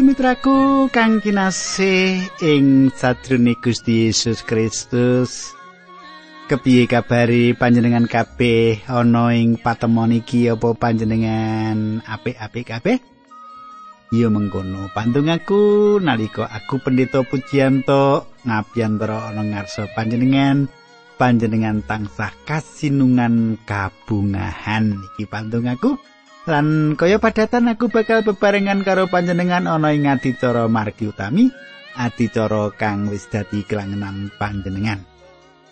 Sumitraku kang kinasih ing sadrone Gusti Yesus Kristus. Kepiye kabari panjenengan kabeh ana ing patemon iki apa panjenengan apik-apik kabeh? Ya mengkono pandung aku nalika aku pendeta Pujianto ngabiyantara ana ngarsa panjenengan panjenengan tansah kasinungan kabungahan iki pandung aku. Lan kaya padatan aku bakal bebarengan karo panjenengan ana ing adicara margi utami, adicara kang wis dadi kelangenan panjenengan.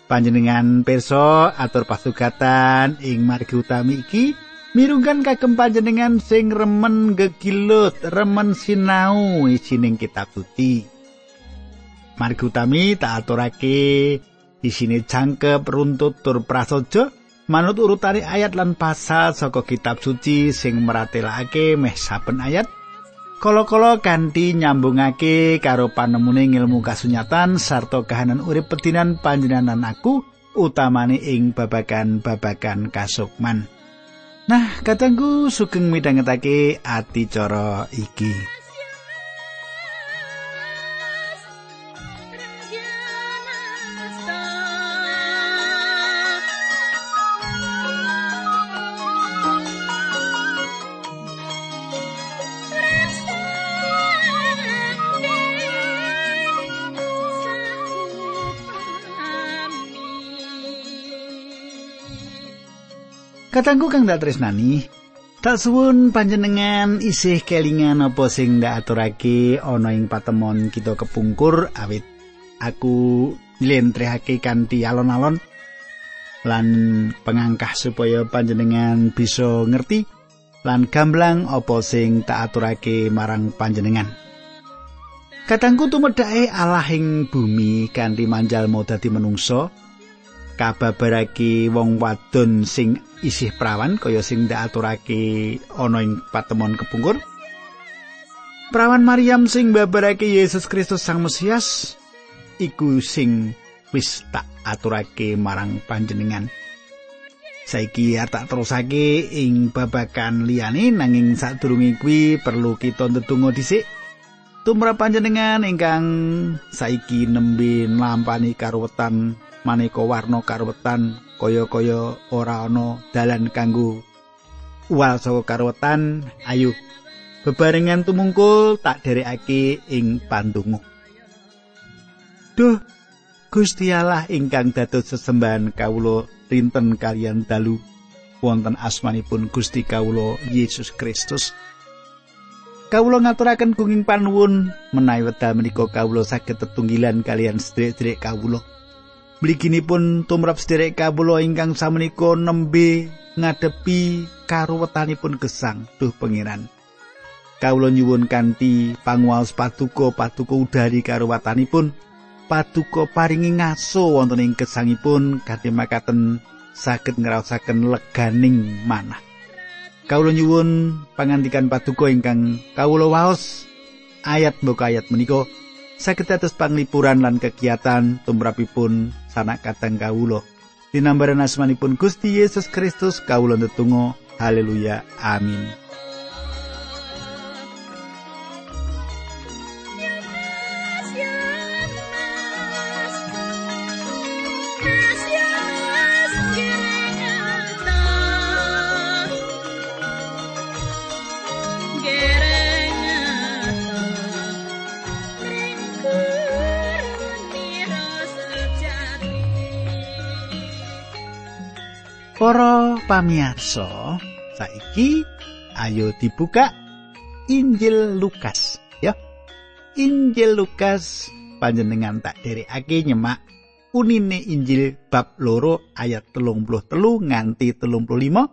Panjenengan pirsa atur pasugatan ing margi utami iki mirunggan kagem panjenengan sing remen gegilut, remen sinau isining kitab suci. Margi utami tak aturake isine jangkep runtut tur prasaja manut urutane ayat lan pasal saka kitab suci sing meratelake meh saben ayat kala-kala kanthi nyambungake karo panemune ilmu kasunyatan sarta kahanan urip pedinan panjenengan aku utamane ing babagan-babagan kasukman. Nah, katanggu sugeng midhangetake ati cara iki. Katanggu kang dak tresnani, tak suwun panjenengan isih kelingan apa sing dak aturake ana ing patemon kita kepungkur awit aku lentrehake kanthi alon-alon lan pengangkah supaya panjenengan bisa ngerti lan gamblang apa sing tak aturake marang panjenengan. Katangku tumedake Allah ing bumi kanthi manjal mau dadi menungsa kababarake wong wadon sing isih prawan kaya sing ndak aturake ana ing patemon kepungkur. Prawan Maryam sing babarake Yesus Kristus Sang Mesias iku sing wis tak aturake marang panjenengan. Saiki tak terusake ing babakan liyane nanging sadurunge kuwi perlu kita ndedonga dhisik. Tumrap panjenengan ingkang saiki nembe lampani karuwetan maneka warna karuwetan kaya-kaya ora ana dalan kanggo uwal saka karwetan ayo bebarengan tumungkul tak derekake ing pandungu duh Gusti Allah ingkang dados sesembahan kawula rinten kalian dalu. Wonten asmanipun Gusti kawula Yesus Kristus. Kawula ngaturaken gunging panuwun menawi wedal menika kawula saged tetunggilan kalian sedherek-sedherek kawula. Mliginipun tumrap sederek kawula ingkang samenika nembe ngadepi karuwetanipun gesang duh pangeran. Kawula nyuwun kanthi panguwaos patuko patuko udari karuwetanipun patuko paringi ngaso wonten ing gesangipun kanthi makaten saged ngraosaken leganing manah. Kawula nyuwun pangandikan patuko ingkang kawula waos ayat mbok ayat menika saged dados panglipuran lan kegiatan tumrapipun sanak kadang kawula. Dinambaran asmanipun Gusti Yesus Kristus kawula ndedonga. Haleluya. Amin. Pamirsa, saiki ayo dibuka Injil Lukas, ya. Injil Lukas panjenengan tak derekake nyemak unine Injil bab loro ayat telung puluh telu nganti telung puluh lima.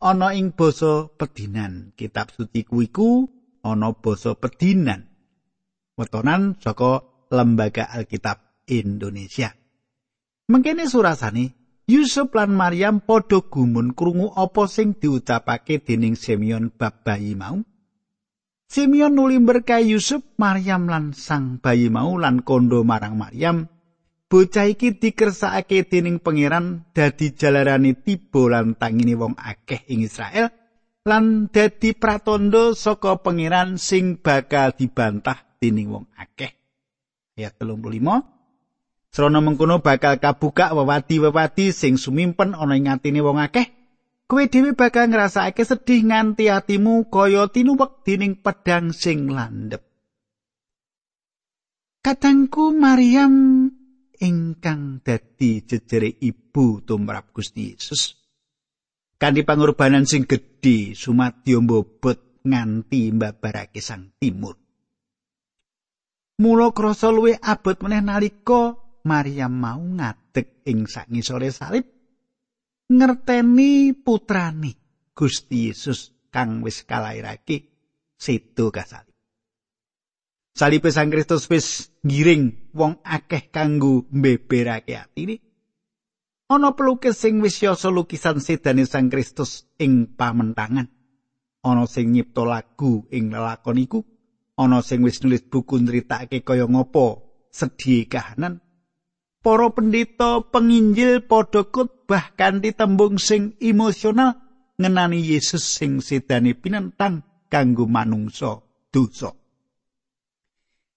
Ana ing basa pedinan kitab suci kuiku ana basa pedinan. Wetonan saka lembaga Alkitab Indonesia. Mengkene surasane Yusuf lan Maryam padha gumun krungu apa sing diucapake dening Simeon bab bayi mau. Simeon nuli berkah Yusuf, Maryam lan sang bayi mau lan kondo marang Maryam. Bocah iki dikersakake dening pangeran dadi jalarane tiba lan tangine wong akeh ing Israel lan dadi pratandha saka pangeran sing bakal dibantah dening wong akeh. Ayat 35. Srana mengkono bakal kabuka wewadi-wewadi sing sumimpen ana ing atine wong akeh. Kowe dhewe bakal ngrasakake sedih nganti atimu kaya tinuwek dening pedang sing landhep. Katangku Maryam ingkang dadi jejere ibu tumrap Gusti Yesus. Kanthi pangorbanan sing gedhe sumadyo mbobot nganti mbabarake sang timur. Mula krasa luwih abot meneh nalika Maryam mau ngadeg ing sangisore salib ngerteni putrane Gusti Yesus kang wis kalairake sedo kasalib. Salipe Sang Kristus wis ngiring wong akeh kanggo mbeberake atine. Ana pelukis sing wis yasa lukisan sedane Sang Kristus ing pamentangan. Ana sing nyipta lagu ing lelakon iku. Ana sing wis nulis buku nritakake kaya ngopo sedhi kahanan. Para pendeta penginjil padha khotbah kanthi tembung sing emosional ngenani Yesus sing sedane pinentang kanggo manungsa dosa.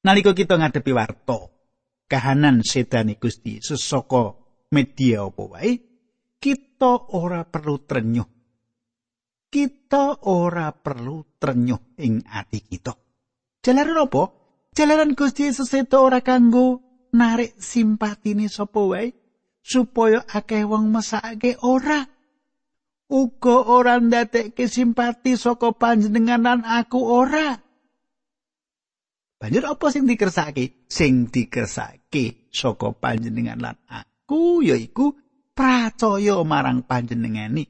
nalika kita ngadepi warta kahanan sedane Gusti sesaka media apa wae kita ora perlu trenyuh. Kita ora perlu trenyuh ing ati kita. Jalaran apa? Jalaran Gusti Yesus itu ora kanggo narik simpatine sapa wae supaya akeh wong mesake ora uga ora ndadekke simpati saka panjenenganan aku ora Banjur apa sing dikersake? Sing dikersake saka panjenengan lan aku yaiku pracaya marang panjenengani.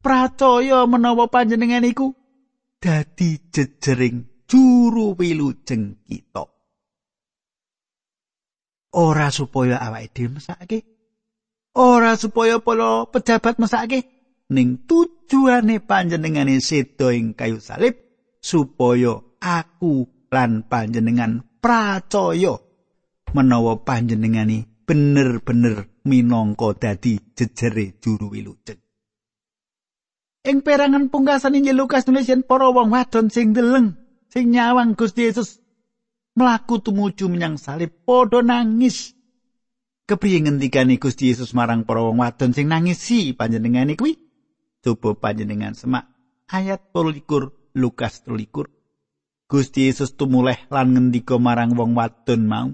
Pracaya menawa panjenengan iku dadi jejering juru wilujeng kita. Ora supaya awake dhewe mesake. Ora supaya para pejabat mesake. Ning tujuane panjenengane sedo ing kayu salib supaya aku lan panjenengan pracaya menawa panjenengani bener-bener minangka dadi jejere juru wilujeng. Ing perangan pungkasan Injil Lukas nulis yen para wong wadon sing deleng sing nyawang Gusti Yesus mlaku tumuju menyang salib padha nangis. Kepriye ngendikane Gusti Yesus marang para wong wadon sing nangisi panjenengane kuwi? Coba panjenengan semak ayat 23 Lukas 23. Gusti Yesus tumuleh lan ngendika marang wong wadon mau,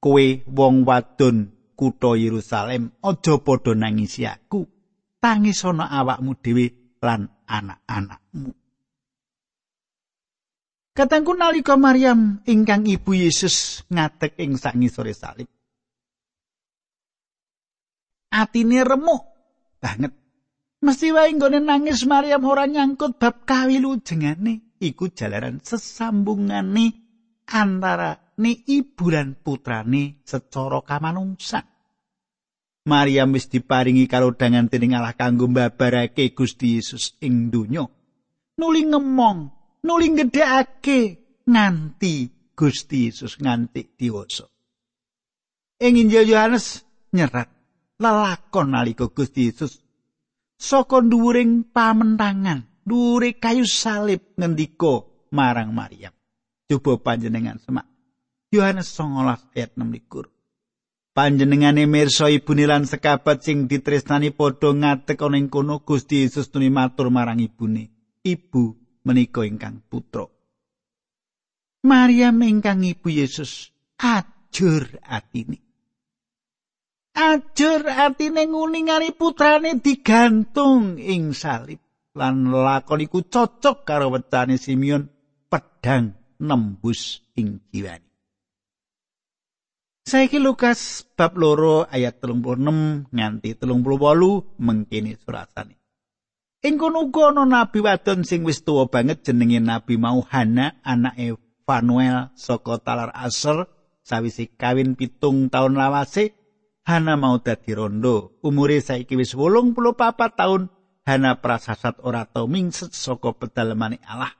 "Kowe wong wadon kutha Yerusalem, aja padha nangisi aku. Tangis ana awakmu dhewe lan anak-anakmu." Katangku nalika Maryam ingkang ibu Yesus ngadeg ing sangisore salib. Atine remuk banget. Mesti wae nggone nangis Maryam ora nyangkut bab kawilujengane. iku jalaran sesambungane antara ni ibu lan putrane secara kamanungsan. Maria wis diparingi karo dangan dening Allah kanggo mbabarake Gusti Yesus ing donya. Nuli ngemong, nuli gedhekake nganti Gusti Yesus nganti diwasa. Ing Injil Yohanes nyerat lelakon nalika Gusti Yesus saka dhuwuring pamentangan dure kayu salib ngendika marang Maryam. Coba panjenengan semak. Yohanes 19 ayat 6 Panjenengane mirsa ibune lan sekabat sing ditresnani padha ngatek ana ing kono Gusti Yesus tuni matur marang ibune. Ibu menika ingkang putra. Maryam ingkang ibu Yesus ajur atine. Ajur atine nguningani putrane digantung ing salib. lan lakon iku cocok karo wetane Simeon pedang nembus ing jiwane. Saiki Lukas bab loro ayat 36 nganti 38 mengkini surasane. Ing kono uga ana nabi wadon sing wis tuwa banget jenenge Nabi mau Hana anake Fanuel saka Talar Aser sawise kawin pitung taun lawase Hana mau dadi rondo umure saiki wis 84 taun Hana prasasat ora tau mingset saka pedalemane Allah.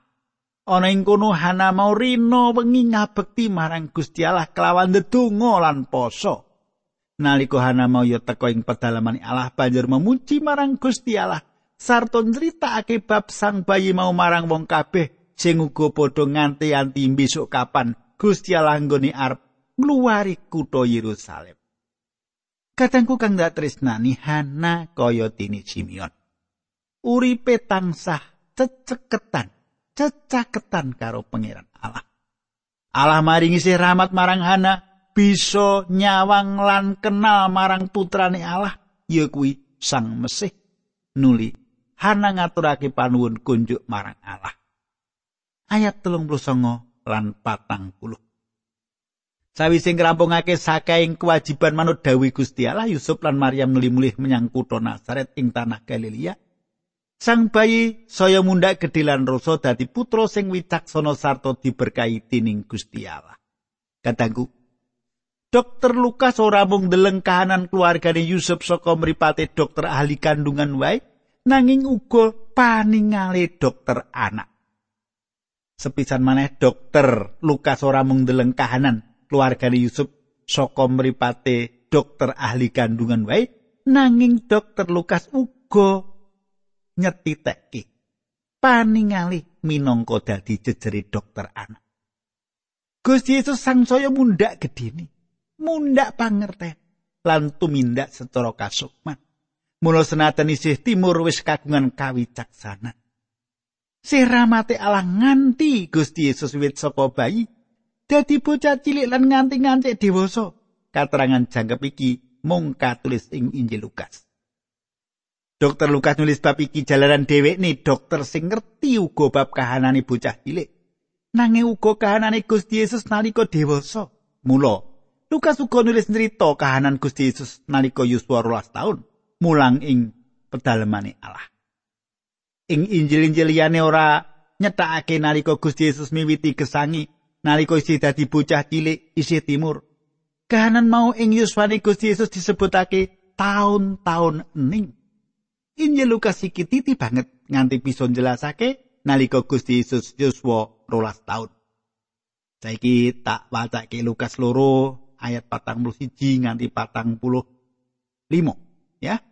Ana ing kono Hana mau rino wengi ngabekti marang Gusti Allah kelawan ndedonga lan poso. Nalika Hana mau ya teka ing pedalemane Allah banjur memuji marang Gusti Allah sarta nyritakake bab sang bayi mau marang wong kabeh sing uga padha nganti-anti besok kapan Gusti Allah nggone arep ngluwari kutha Yerusalem. Katengku kang dak tresnani Hana kaya dene Simeon. Uripe tansah ceceketan, cecaketan karo pangeran Allah. Allah maringi sih rahmat marang Hana bisa nyawang lan kenal marang putrane Allah ya kuwi Sang Mesih nuli Hana ngaturake panuwun kunjuk marang Allah. Ayat telung songo lan patang puluh. Sawise ngrampungake sakaing kewajiban manut dawi Gusti Allah Yusuf lan Maryam nuli mulih menyang kutha Nazaret ing tanah Galilea. Sang bayi saya mundhak gedhe lan rasa dadi putra sing wicaksana sarta diberkahi dening Gusti Allah. Kadangku, Dokter Lukas ora mung ndeleng kahanan keluargane Yusuf saka mripate dokter ahli kandungan wae, nanging uga paningale dokter anak. Sepisan maneh dokter Lukas ora mung ndeleng kahanan keluargane Yusuf saka mripate dokter ahli kandungan wae nanging dokter Lukas uga nyetiteki paningali minangka dadi jejere dokter anak Gusti Yesus sangsaya mundhak gedene mundhak pangerten lan tumindak secara kasukman mula senajan isih timur wis kagungan kawicaksana Siramate Allah nganti Gusti Yesus wit saka bayi dadi bocah cilik lan nganti-nganti dewasa. Katerangan jangkep iki mung katulis ing Injil Lukas. Dokter Lukas nulis bab iki jalaran dhewek nih dokter sing ngerti uga bab kahanane bocah cilik. Nanging uga kahanane Gusti Yesus nalika dewasa. Mula Lukas uga nulis cerita kahanan Gusti Yesus nalika yuswa rolas taun mulang ing pedalemane Allah. Ing Injil-injil liyane ora nyetakake nalika Gusti Yesus miwiti gesangi nalika isih dadi bocah cilik isih timur. Kahanan mau ing yuswane Gusti Yesus disebutake taun-taun ening. Injil Lukas iki titi banget nganti bisa jelasake nalika Gusti Yesus yuswa rolas taun. Saiki tak wacake Lukas loro ayat patang puluh siji nganti patang puluh limo. Ya,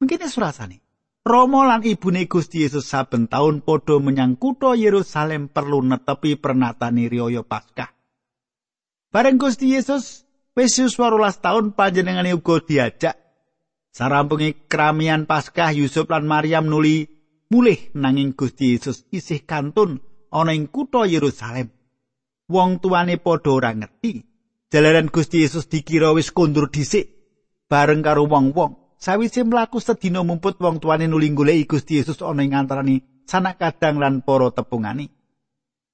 mungkin surasane. Romo lan ibune Gusti Yesus saben taun padha menyang kutha Yerusalem perlu netepi pernatane riyaya Paskah. Bareng Gusti Yesus wis warulas taun panjenengane uga diajak sarampunge keramian Paskah Yusuf lan Maryam nuli mulih nanging Gusti Yesus isih kantun ana ing kutha Yerusalem. Wong tuane padha ora ngerti. Jalaran Gusti Yesus dikira wis kondur dhisik bareng karo wong-wong. Sawise mlaku sedina mumput wong tuane nuli goleki Gusti Yesus ana ing antaraning sanak kadang lan para tepungane.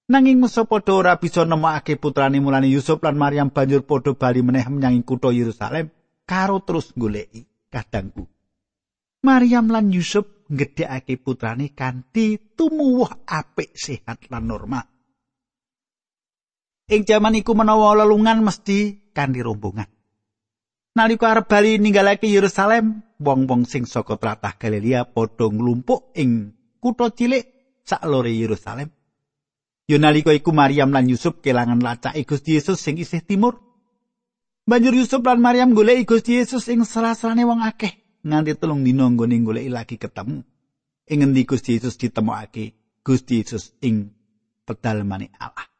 Nanging musa padha ora bisa nemokake putrane mulane Yusuf lan Maryam banjur padha bali meneh menyang kutha Yerusalem karo terus goleki kadangku. Maryam lan Yusuf nggedhekake putrane kanthi tumuwuh apik sehat lan normal. Ing jaman iku menawa lelungan mesti kanthi rombongan. Nalika arep bali ninggalake Yerusalem, wong-wong sing saka tlatah Galilea padha nglumpuk ing kutha cilik sak lore Yerusalem. Yo nalika iku Maryam lan Yusuf kelangan lacake Gusti Yesus sing isih timur. Banjur Yusuf lan Maryam goleki Gusti Yesus ing salah-salane wong akeh nganti telung dina nggone goleki lagi ketemu. Ing ngendi Gusti Yesus ditemokake Gusti Yesus ing pedalemane Allah.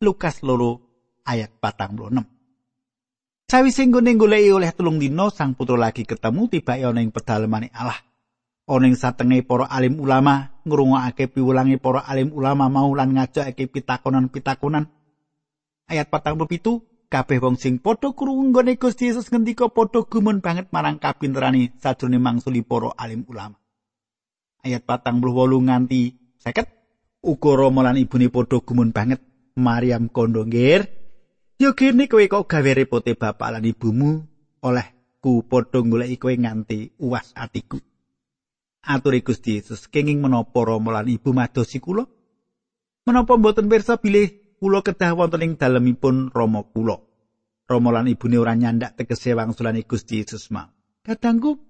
Lukas loro ayat 46. Sawise nggone goleki oleh tulung dina sang putra lagi ketemu tibake ana ing pedalemane Allah. Ana ing satenge para alim ulama ngrungokake piwulange para alim ulama mau lan ngajakake pitakonan-pitakonan. Ayat 47 kabeh wong sing padha krungu nggone Gusti Yesus ngendika padha gumun banget marang kapinterane sajrone mangsuli para alim ulama. Ayat 48 nganti 50 uga Rama lan ibune padha gumun banget Maryam kondo Yo kene kowe kok gawe repote bapak lan ibumu oleh ku padha goleki kowe nganti uwas atiku. Atur Gusti Yesus kenging menapa Rama lan ibu madosi kula? Menapa mboten pirsa bilih kula kedah wonten ing dalemipun Rama kula? Rama lan ibune ora nyandak tegese wangsulane Gusti Yesus mau. Kadangku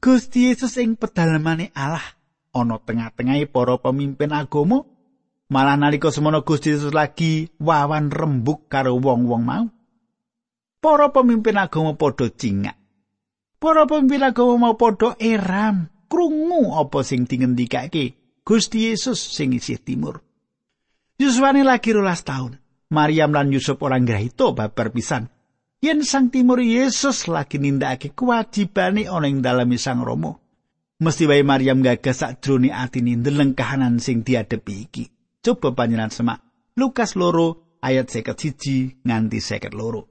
Gusti Yesus ing pedalemane Allah ana tengah-tengahe para pemimpin agama Malah nalika semono Gusti Yesus lagi wawan rembuk karo wong-wong mau. Para pemimpin agama padha cingak. Para pemimpin agama mau padha eram, krungu apa sing dingendikake Gusti Yesus sing isih timur. Yuswane lagi rolas tahun. Maryam lan Yusuf orang grahito babar pisan. Yen sang timur Yesus lagi nindakake kewajibane ana ing dalem sang Romo. Mesti wae Maryam gagas sakjroning atine ndeleng kahanan sing diadepi iki. Coba panjenengan semak Lukas loro ayat seket siji nganti seket loro.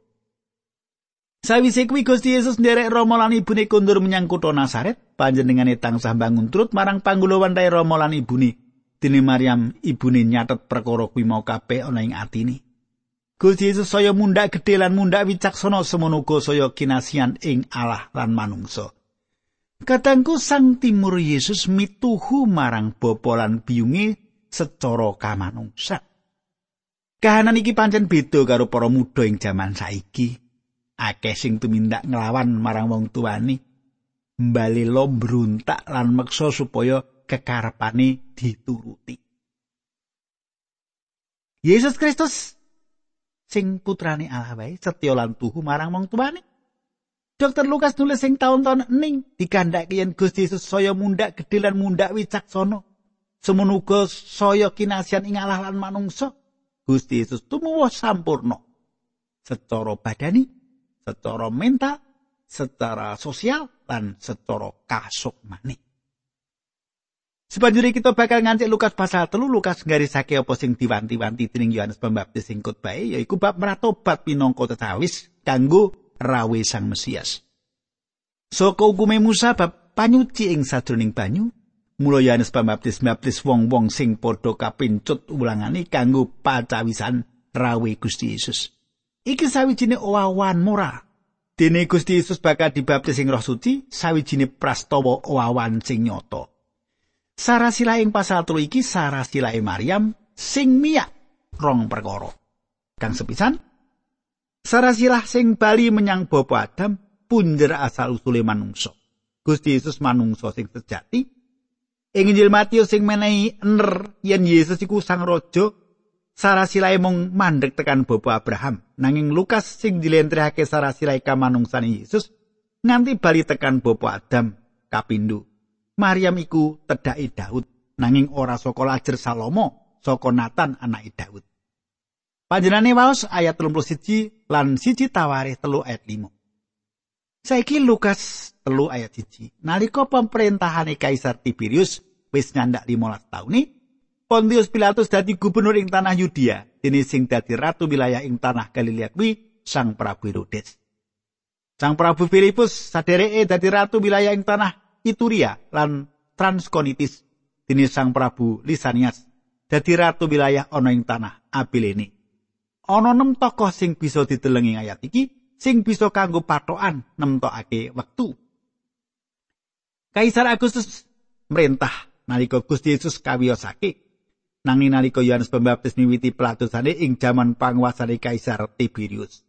Sawise kuwi Gusti Yesus nderek Rama lan ibune kundur menyang kutha Nasaret, panjenengane tansah bangun turut marang panggulawan rae Rama lan ibune. Dene Maryam ibune nyatet perkara kuwi mau kabeh ana ing atine. Gusti Yesus saya mundhak gedhe lan mundhak wicaksana semono uga saya kinasian ing Allah lan manungsa. Katangku sang timur Yesus mituhu marang bapa lan biyunge secara kamanungsa. Kahanan iki pancen beda karo para muda ing jaman saiki. Akeh sing tumindak nglawan marang wong tuane, mbali lombruntak lan meksa supaya kekarepane dituruti. Yesus Kristus sing putrane Allah wae setya lan tuhu marang wong tuane. Dokter Lukas nulis sing taun-taun ning dikandhake yen Gusti Yesus saya mundak gedhe lan mundak wicaksana. Semono uga saya kinasian ing Allah lan manungsa. Gusti Yesus tumuwuh sampurno secara badani, secara mental, secara sosial lan secara kasukmane. Sebanjuri kita bakal ngancik Lukas pasal telu Lukas nggarisake apa sing diwanti-wanti dening Yohanes Pembaptis sing khotbahe yaiku bab meratobat pinangka tetawis kanggo rawe Sang Mesias. Saka hukume Musa bab panyuci ing sadroning banyu, Mula Yohanes Pembaptis baptis wong-wong sing padha kapincut ulangane kanggo pacawisan rawe Gusti Yesus. Iki sawijine owawan mora. Dene Gusti Yesus bakal dibaptis ing Roh Suci, sawijine prastawa owawan sing nyata. Sarasila ing pasal telu iki sarasila Maryam sing miyak rong perkara. Kang sepisan Sarasilah sing bali menyang Bapa Adam punjer asal usule manungsa. Gusti Yesus manungsa sing sejati Ing Injil Matius sing menehi ener yen Yesus iku sang raja, sarasilae mung mandek tekan bapa Abraham. Nanging Lukas sing dilentrehake sarasilae kamanungsane Yesus nganti bali tekan bapa Adam kapindho. Maryam iku tedhake Daud, nanging ora saka lajer Salomo, saka Nathan anake Daud. Panjenane waos ayat 31 lan siji tawarih telu ayat 5. Saiki Lukas telu ayat siji. Nalika pemerintahane Kaisar Tiberius wis nyandak 15 taun ni Pontius Pilatus dadi gubernur ing tanah Yudea dene sing dadi ratu wilayah ing tanah Galilea kuwi Sang Prabu Herodes. Sang Prabu Filipus sadereke dadi ratu wilayah ing tanah Ituria lan Transkonitis dene Sang Prabu Lisanias dadi ratu wilayah ana ing tanah Abilene. Ana nem tokoh sing bisa ditelengi ayat iki sing bisa kanggo patokan nemtokake wektu. Kaisar Agustus merintah nalika Gusti Yesus kawiyosake. Nanging nalika Yohanes Pembaptis miwiti pelatusane ing jaman panguasane Kaisar Tiberius.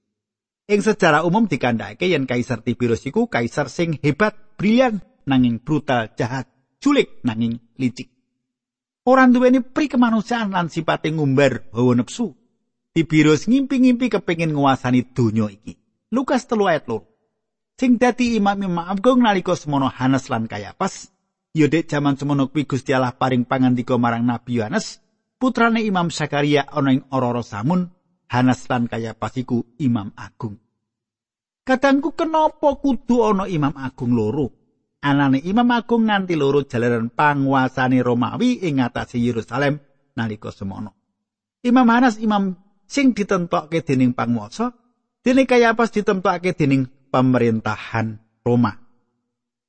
Ing sejarah umum dikandhake yen Kaisar Tiberius iku kaisar sing hebat, brilian, nanging brutal, jahat, culik nanging licik. Ora duweni pri kemanusiaan lan sipate ngumbar hawa nepsu. Tiberius ngimpi-ngimpi kepengin nguasani donya iki. Lukas 3 ayat 2. Sing dadi imam-imam agung nalika semono Hanes lan Kayapas Ya dek jaman semono kuwi Gusti Allah paring pangandika marang Nabi Yohanes, putrane Imam Sakaria ana ing Ororo Samun, Hanas lan kaya pasiku Imam Agung. Kadangku kenapa kudu ana Imam Agung loro? Anane Imam Agung nganti loro jalaran panguasane Romawi ing ngatasi Yerusalem nalika semono. Imam Hanas imam sing ditentokke dening panguwasa, dene kaya pas ditentokake dening pemerintahan Roma.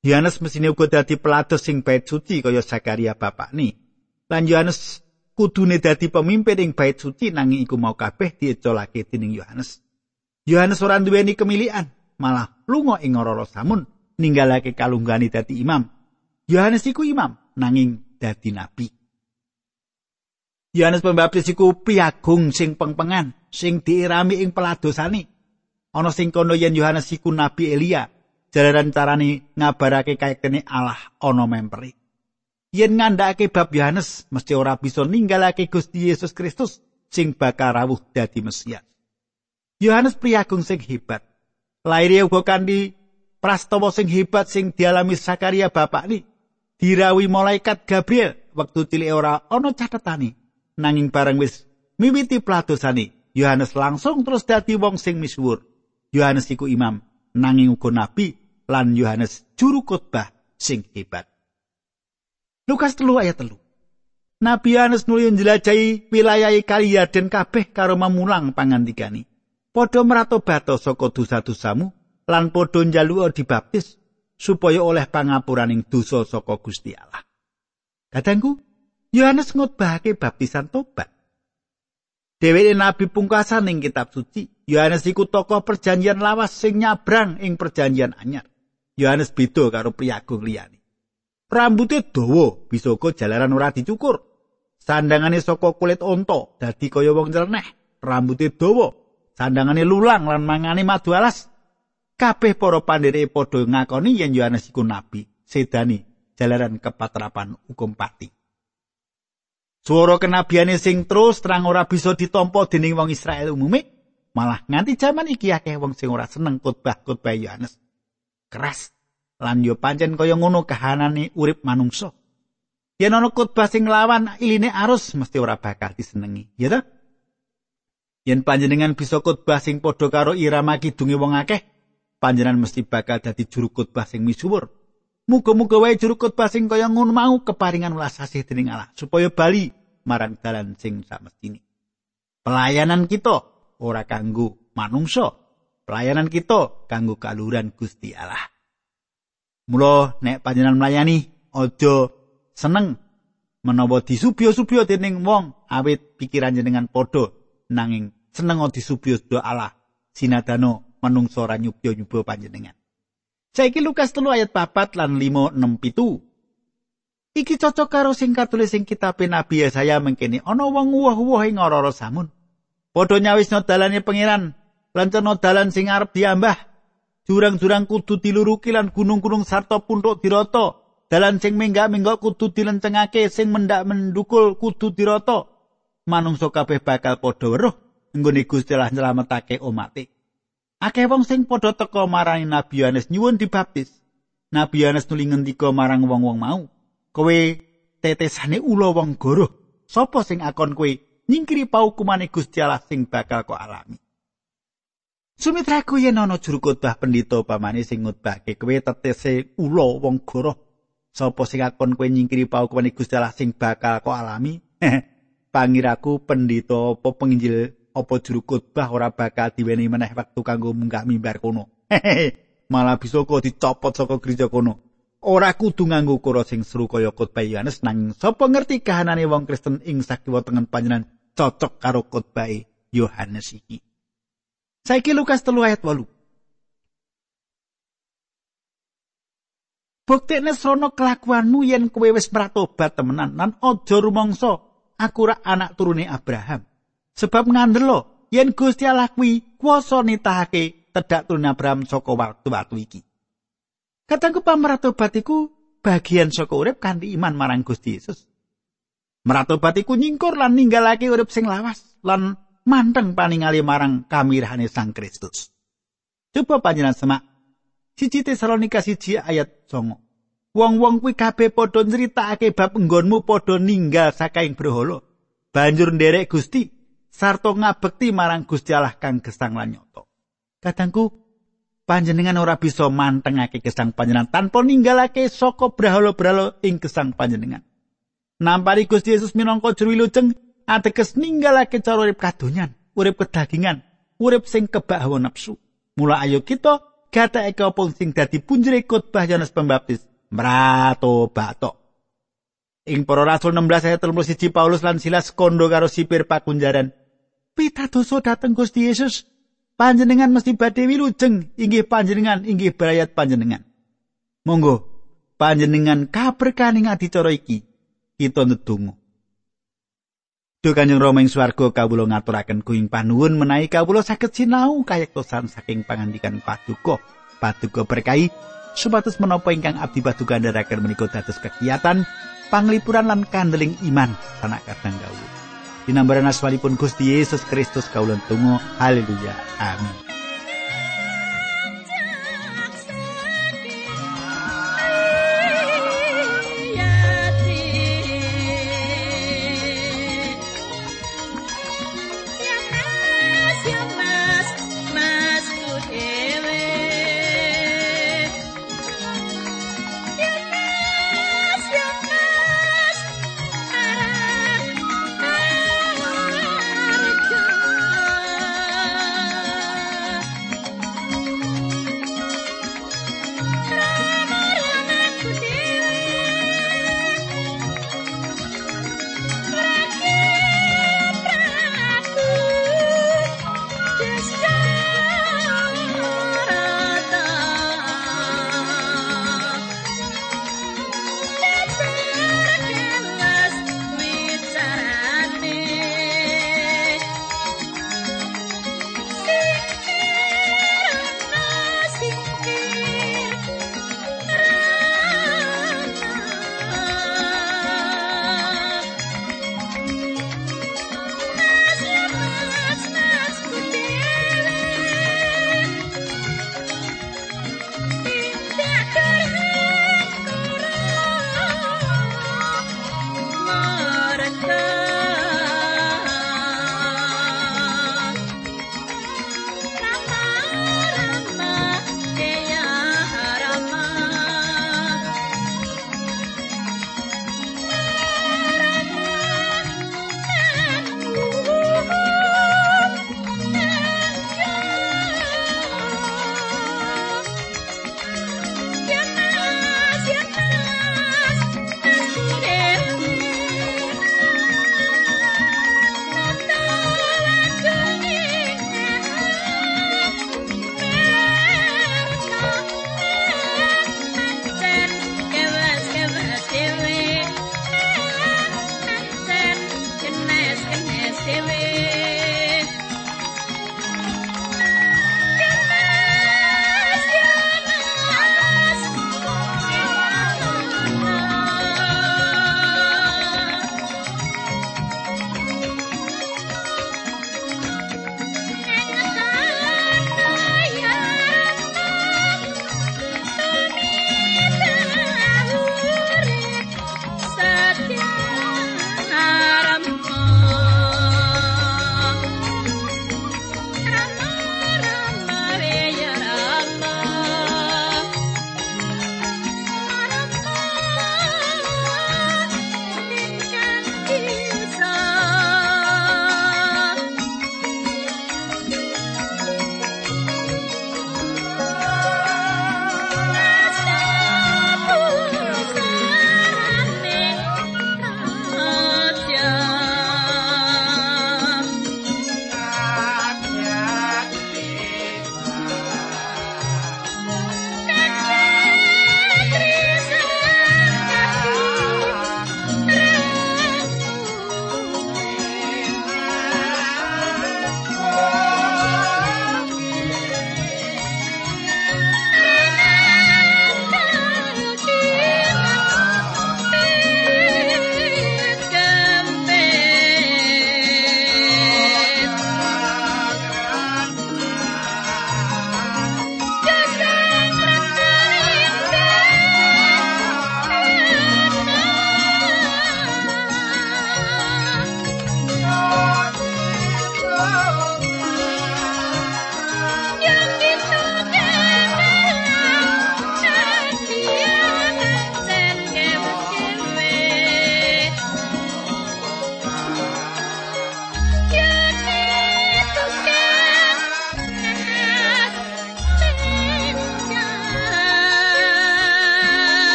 Yohanes mesine uga dadi pelados sing bait suci kaya Zakaria bapakne. Lan Yohanes kudune dadi pemimpin ing bait suci nanging iku mau kabeh diecolake dening Yohanes. Yohanes ora duweni kemilian, malah lunga ing ora samun ninggalake kalunggane dadi imam. Yohanes iku imam nanging dadi nabi. Yohanes Pembaptis iku piagung sing pengpengan, sing diirami ing peladosane. Ana sing kono yen Yohanes iku nabi Elia, jalaran carane ngabarake kayektene Allah ana memperi. Yen ngandhakake bab Yohanes mesti ora bisa ninggalake Gusti Yesus Kristus sing bakal rawuh dadi Mesias. Yohanes priagung sing hebat. Laire uga kanthi prastawa sing hebat sing dialami Sakaria bapak ni. dirawi malaikat Gabriel wektu cilik ora ana catetane nanging bareng wis miwiti pladosane Yohanes langsung terus dadi wong sing misuwur Yohanes iku imam nanging uga nabi lan Yohanes juru khotbah sing hebat Lukas telu ayat telu Nabi Yohanes nuli njelajahi wilayah Kalia dan kabeh karo memulang pangandikani. Padha meratobato saka dosa-dosamu lan padha njaluka dibaptis supaya oleh pangapuraning dosa saka Gusti Allah. Kadangku, Yohanes ngutbahake baptisan tobat. Dheweke nabi pungkasan ing kitab suci. Yohanes iku tokoh perjanjian lawas sing nyabrang ing perjanjian anyar. Yohanes beda karo priyagung liyane. Rambutnya dawa, bisa uga jalaran ora dicukur. Sandangane saka kulit onto, dadi kaya wong nyeleneh. Rambutnya dawa, sandangane lulang lan mangane madu alas. Kabeh para pandhereke padha ngakoni yen Yohanes iku nabi, sedani jalaran kepatrapan hukum pati. Suara kenabiane sing terus terang ora bisa ditampa dening wong Israel umume, malah nganti jaman iki akeh wong sing ora seneng khotbah-khotbah Yohanes. Keras lan yo pancen kaya ngono kahanane urip manungsa. Yen ana khotbah sing lawan iline arus mesti ora bakal disenengi, ya ta? Yen panjenengan bisa khotbah sing padha karo irama kidunge wong akeh, panjenengan mesti bakal dadi juru khotbah sing misuwur. Muga-muga wae juru khotbah sing kaya ngono mau keparingan welas asih dening Allah supaya bali marang dalan sing samestine. Pelayanan kita ora kanggo manungsa, pelayanan kita kanggo kaluran Gusti Allah. Mula nek panjenengan melayani aja seneng menawa disubyo-subyo dening wong awit pikiran jenengan padha nanging seneng disubyo Allah sinadano manungsa ora nyubyo-nyubyo panjenengan. Saiki Lukas 3 ayat 4 lan 5 6 pitu. Iki cocok karo sing katulis sing kitab Nabi Yesaya mengkene ana wong uwah-uwah ing ora samun. Padha nyawisno dalane pangeran ceno dalan sing arep diambah. Jurang-jurang kudu diluruki lan gunung-gunung sarta puntuk dirata. Dalan sing menggak-menggak kudu dilencengake sing mendak mendukul kudu dirata. Manungsa kabeh bakal padha weruh nggone Gusti Allah nyelametake omate. Akeh wong sing padha teka marang Nabi Yohanes nyuwun dibaptis. Nabi Yohanes nuli ngendika marang wong-wong mau, "Kowe tetesane ula wong goroh. Sopo sing akon kowe nyingkiri paukumane Gusti Allah sing bakal kok alami?" Sumitraku yen ana juru khotbah pendhita pamane sing ngutbahke kowe tetese ula wong goroh. Sopo sing akon kowe nyingkiri paukumane Gusti Allah sing bakal kok alami? Pangiraku pendhita apa penginjil apa juru khotbah ora bakal diweni meneh wektu kanggo munggah mimbar kono. Malah bisa kok dicopot saka gereja kono. Ora kudu nganggo kura sing seru kaya khotbah Yohanes nanging sapa ngerti kahanane wong Kristen ing sakiwa tengen panjenengan cocok karo khotbah Yohanes iki. Saiki Lukas 3 ayat 8. Bukti nesrono kelakuanmu yen kowe wis meratobat temenan lan aja rumangsa aku rak anak turune Abraham. Sebab ngandelo yen Gusti Allah kuwi kuwasa nitahake tedak turun Abraham saka waktu-waktu iki. Katangku pamratobat iku bagian saka urip kanthi iman marang Gusti Yesus. Meratobat iku nyingkur lan ninggalake urip sing lawas lan manteng paningali marang kamirahane Sang Kristus. Coba panjenengan semak siji Tesalonika siji ayat 9. Wong-wong kuwi kabeh padha nyritakake bab enggonmu padha ninggal sakaing berhala. Banjur nderek Gusti sarta ngabekti marang Gusti Allah kang gesang lan nyoto. Kadangku panjenengan ora bisa mantengake gesang panjenengan tanpa ninggalake saka brahala-brahala ing gesang panjenengan. Nampari Gusti Yesus minangka juru wilujeng ateges ninggalake cara urip kadonyan, urip kedagingan, urip sing kebak hawa nafsu. Mula ayo kita gatheke apa sing dadi punjere khotbah Yohanes Pembaptis, mrato batok. Ing para rasul 16 ayat 31 Paulus lan Silas kondo karo sipir pakunjaran. Pitadosa dhateng Gusti Yesus. Panjenengan mesti badhe wilujeng inggih panjenengan inggih berayat panjenengan. Monggo panjenengan kaberkaning adicara iki. Kita ndedonga Duh Kanjeng Rama ing swarga kawula ngaturaken kuing panuwun menawi kawula saged sinau kayektosan saking pangandikan paduka paduka berkahi supados menapa ingkang abdi paduka andharaken menika dados kegiatan panglipuran lan kandeling iman sanak kadang kawula Dinambaran asmanipun Gusti Yesus Kristus kaulan tunggu. Haleluya. Amin.